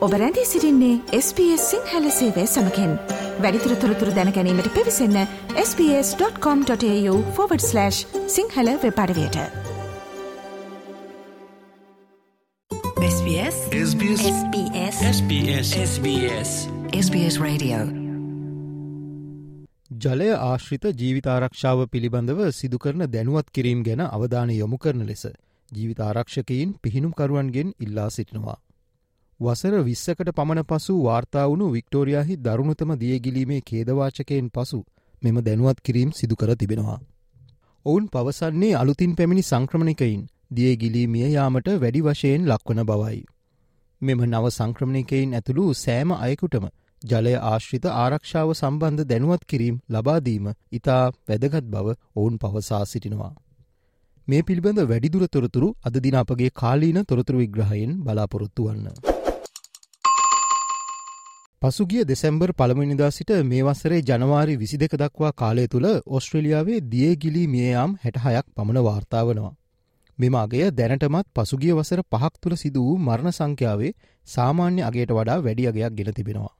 ඔබ රැඳී සිරින්නේ SBS සිංහල සේවය සමකෙන්. වැඩිතුර තොරතුර දැනැනීමට පිවිසන්න ps.com.ta/ Sinhala වෙපඩවයට SBS SBS SBS SBS SBS SBS Radio. ජලය ආශ්‍රිත ජීවිතාරක්ෂාව පිළිබඳව සිදුකරන දැනුවත් කිරීම් ගැන අවධානය යොමු කරන ලෙස ජීවිතාරක්ෂකයින් පිහිනුම්කරුවන්ගෙන් ඉල්ලා සිටිනවා. වසර විස්සකට පමණ පසු වාර්තා වුණු වික්ටෝරයාහි දරුණුතම දියගිලීමේ කේදවාචකයෙන් පසු මෙම දැනුවත් කිරීම් සිදුකර තිබෙනවා. ඔවුන් පවසන්නේ අලුතින් පැමිණි සංක්‍රමණිකයින් දියගිලීමිය යාමට වැඩි වශයෙන් ලක්වන බවයි. මෙම නව සංක්‍රමණිකයින් ඇතුළු සෑම අයකුටම ජලය ආශ්‍රිත ආරක්ෂාව සම්බන්ධ දැනුවත් කිරීම් ලබාදීම ඉතා වැදගත් බව ඔවුන් පවසා සිටිනවා. මේ පිළිබඳ වැඩිදුර තොරතුරු අද දින අපගේ කාලීන තොරතුරු විග්‍රහයෙන් බලාපොරොත්තු වන්න. පසුගිය දෙසැම්බර් පළමනිදා සිට මේ වසරේ ජනවාරි විසි දෙක දක්වා කාලය තුළ ඔස්ට්‍රලියාවේ දියගිලී මියයාම් හැටහයක් පමණ වාර්තාාවනවා. මෙම අගය දැනටමත් පසුගිය වසර පහක් තුළ සිදු වූ මරණ සංඛ්‍යාවේ සාමාන්‍ය අගේට වඩා වැඩි අගයක් ගෙන තිබෙනවා.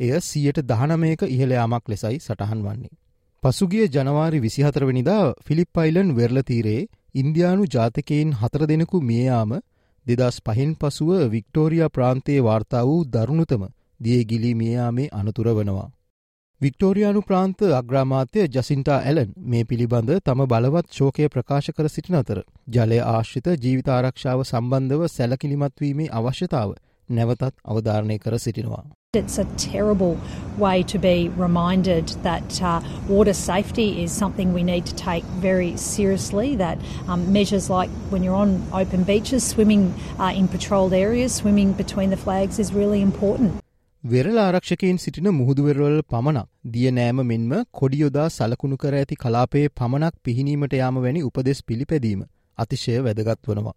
එය සියයට දහනමයක ඉහළයාමක් ලෙසයි සටහන් වන්නේ. පසුගිය ජනවාරි විසිහතරවනිදා ෆිලිප්පයිලන් වෙරල තීරේ ඉන්දයානු ජාතකයින් හතර දෙනෙකු මියයාම දෙදස් පහින් පසුව වික්ටෝරිය ප්‍රාන්තයේ වාර්තා වූ දරුණුතම දියගිලි මියයාමේ අනතුර වනවා. වික්ටෝරයානු ප්‍රාන්ත අග්‍රාමාත්‍ය ජසින්ටා ඇලන් මේ පිළිබඳ තම බලවත් ශෝකය ප්‍රකාශ කර සිටින අතර ජලය ආශ්‍රිත ජීවිත ආරක්ෂාව සම්බන්ධව සැලකිලිමත්වීමේ අවශ්‍යතාව නැවතත් අවධාරණය කර සිටිනවා. It's a terrible way to be reminded that uh, water safety is something we need to take very seriously. That um, measures like when you're on open beaches, swimming uh, in patrolled areas, swimming between the flags is really important. වෙරල ආරක්ෂකයින් සිටින මුහුදුවෙරවල පමණක් දිය නෑම මෙන්ම කොඩියොදා සලකුණු කර ඇති කලාපයේ පමණක් පිහිනීමට යාම වැනි උපදෙස් පිළිපැදීම අතිශය වැදගත් වනවා.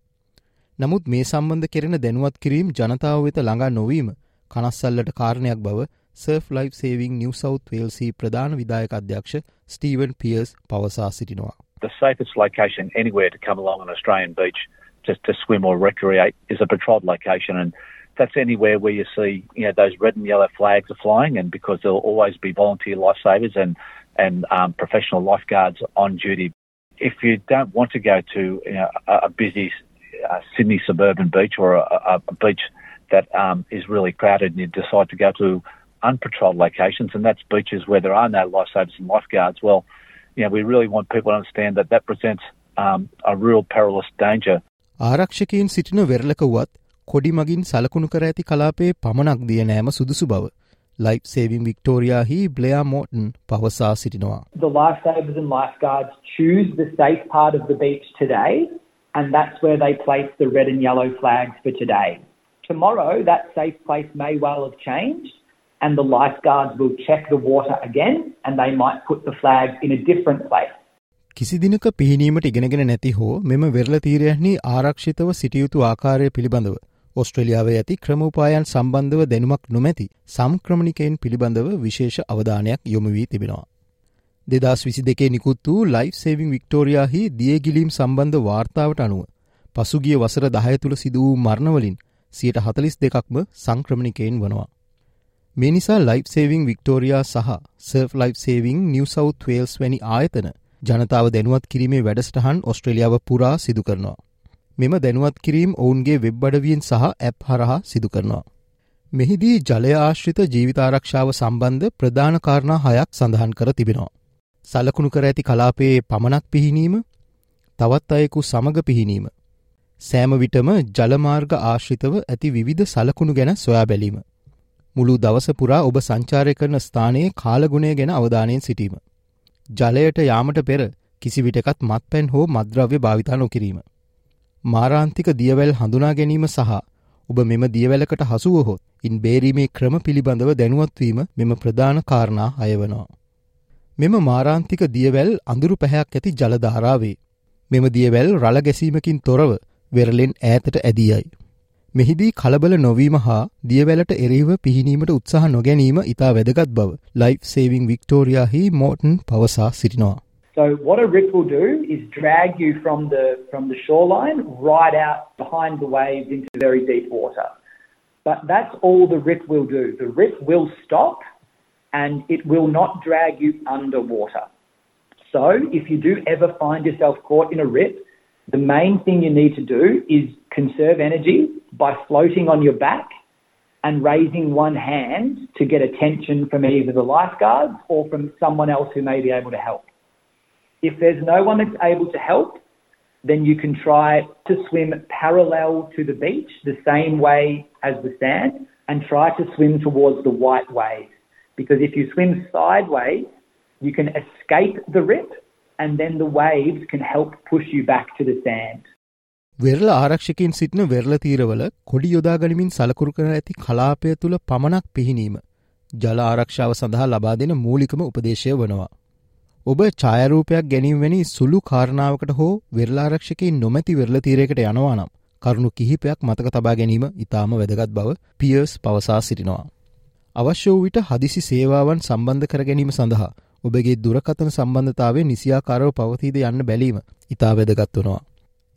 නමුත් මේ සම්බන්ධ කෙරෙන දැනුවත් කිරීම් ජනතාව වෙත ළඟා නොවීම කනස්සල්ලට කාරණයක් බව surf life saving New South වේල්සි ප්‍රධාන විදායක අධ්‍යක්ෂ ස්ටීවන් පියර්ස් පවසා සිටිනවා. The safest location anywhere to come along an Australian beach just to swim or recreate is a patrolled location and that's anywhere where you see you know those red and yellow flags are flying, and because there'll always be volunteer lifesavers and and um, professional lifeguards on duty. If you don't want to go to you know, a busy uh, Sydney suburban beach or a, a beach that um, is really crowded, and you decide to go to unpatrolled locations, and that's beaches where there are no lifesavers and lifeguards. Well, you know, we really want people to understand that that presents um, a real perilous danger. ආරක්ෂකයින් සිටින වෙරළක වුවත් කොඩි මගින් සලකුණු කර ඇති කලාපේ පමණක් දිය නෑම සුදුසු බව. ලයිෆ් සේවිං වික්ටෝරියාහි බ්ලයා මෝටන් පවසා සිටිනවා. The lifesavers and lifeguards choose the safe part of the beach today and that's where they place the red and yellow flags for today. Tomorrow that safe place may well have changed and the lifeguards will check the water again and they might put the flags in a different place. කිසි දිනක පිහිනීමට ඉගෙනගෙන නැති හෝ මෙම වෙරළ තීරයහනි ආරක්ෂිතව සිටියයුතු ආකාරය පිළිබඳව ඔස්ට්‍රලියාවේ ඇති ක්‍රමෝපායන් සම්බන්ධව දැනුමක් නොමැති සම්ක්‍රමණිකයෙන් පිළිබඳව විශේෂ අවධානයක් යොමු වී තිබෙනවා. දෙදස් විසි දෙකේ නිකුත් වූ ලයිෆ් සේවිං වික්ටෝරයාහි දියගිලීම් සම්බන්ධ වාර්තාවට අනුව පසුගිය වසර දහය තුළ සිදු වූ මරණවලින් සියට හතලිස් දෙකක්ම සංක්‍රමණිකයෙන් වනවා. මේ නිසා ලයිෆ් සේවිං වික්ටෝරයා සහ surf life saving New South Wales වැනි ආයතන ජනතාව දැනුවත් කිරීමේ වැඩසටහන් ඔස්ට්‍රලියාව පුරා සිදු කරනවා. මෙම දැනුවත් කිරීම් ඔවුන්ගේ වෙබ් අඩවියෙන් සහ ඇප් හරහා සිදු කරනවා. මෙහිදී ජලය ආශ්‍රිත ජීවිතාරක්ෂාව සම්බන්ධ ප්‍රධාන කාරණා හයක් සඳහන් කර තිබෙනවා. සලකුණු කර ඇති කලාපයේ පමණක් පිහිනීම තවත් අයෙකු සමග පිහිනීම. සෑම විටම ජලමාර්ග ආශ්‍රිතව ඇති විවිධ සලකුණු ගැන සොයා බැලීම. මුළු දවස පුරා ඔබ සංචාරය කරන ස්ථානයේ කාලගුණය ගැන අවධානයෙන් සිටීම. ජලයට යාමට පෙර කිසිවිටකත් මත්පැන් හෝ මද්‍රව්‍ය භාවිතා නොකිරීම. මාරාන්තික දියවැල් හඳුනා ගැනීම සහ ඔබ මෙම දියවැලකට හසුවහොත් ඉන් බේරීමේ ක්‍රම පිළිබඳව දැනුවත්වීම මෙම ප්‍රධාන කාරණා අයවනවා. මෙම මාරාන්තික දියවැල් අඳුරු පැහැයක් ඇති ජලධාරාවේ. මෙම දියවැල් රළ ගැසීමකින් තොරව වෙරලෙන් ඈතට ඇදියයි. මෙහිදී කලබල නොවීම හා දියවැලට එරෙහිව පිහිනීමට උත්සාහ නොගැනීම ඉතා වැදගත් බව ලයිෆ් සේවිං වික්ටෝරයාහි මෝටන් පවසා සිටිනවා. So what a rip will do is drag you from the from the shoreline right out behind the waves into very deep water. But that's all the rip will do. The rip will stop and it will not drag you underwater. So if you do ever find yourself caught in a rip, the main thing you need to do is conserve energy by floating on your back and raising one hand to get attention from either the lifeguards or from someone else who may be able to help. If there's no one that's able to help, then you can try to swim parallel to the beach, the same way as the sand, and try to swim towards the white waves. Because if you swim sideways, you can escape the rip, and then the waves can help push you back to the sand. වෙරළ ආරක්ෂකයින් සිටින වෙරළ තීරවල කොඩි යොදාගනිමින් සලකුරු කර ඇති කලාපය තුළ පමණක් පිහිනීම ජල ආරක්ෂාව සඳහා ලබා දෙන මූලිකම උපදේශය වනවා. ඔබ ඡායරූපයක් ගැනීමවැනි සුළු කාරණාවකට හෝ වෙරලාරක්ෂකයින් නොමැති වෙරල තීරයකට යනවා නම් කරුණු කිහිපයක් මතක තබා ගැනීම ඉතාම වැදගත් බව පියර්ස් පවසා සිටිනවා. අවශ්‍ය වූ විට හදිසි සේවාවන් සම්බන්ධ කර ගැනීම සඳහා ඔබගේ දුරකතන සම්බන්ධතාවේ නිසියාකාරව පවතීද යන්න බැලීම ඉතා වැදගත් වනවා.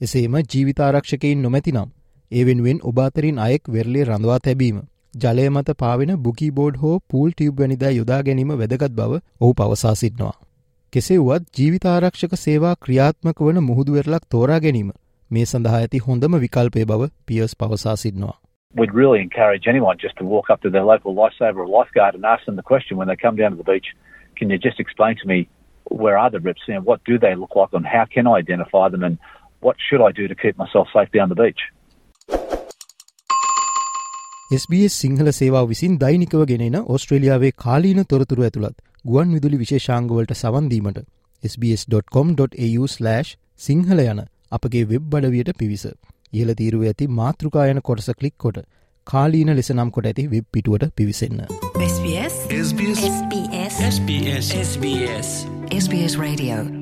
එසේම ජීවිතාරක්ෂකයින් නොමැතිනම් ඒ වෙනුවෙන් ඔබාතරින් අයෙක් වෙරලේ රඳවා තැබීම ජලය මත පාවෙන බුකි බෝඩ් හෝ පූල් ටියබ් වැනිදා යොදා ගැනීම වැදගත් බව ඔහු පවසා සිටනවා. කෙසේ වුවත් ජීවිතාරක්ෂක සේවා ක්‍රියාත්මක වන මුහුදු වෙරලක් තෝරා ගැනීම මේ සඳහා ඇති හොඳම විකල්පය බව පියර්ස් පවසා සිටනවා. We'd really encourage anyone just to walk up to their local lifesaver or lifeguard and ask them the question when they come down to the beach, can you just explain to me where are the rips and what do they look like and how can I identify them and what should I do to keep myself safe down the beach? SBS Sinhala සේවා විසින් දෛනිකව ගෙනෙන ඔස්ට්‍රේලියාවේ කාලීන තොරතුරු ඇතුළත් ගුවන් විදුලි විශේෂාංගවලට සවන්දීමට SBS.com.au/ Sinhala යන අපගේ web අඩවියට පිවිස. ඉහල තීරුව ඇති මාතෘකා යන කොටස කලික් කොට කාලීන ලෙස නම් කොට ඇති වෙබ් පිටුවට පිවිසන්න. SBS SBS SBS SBS SBS SBS Radio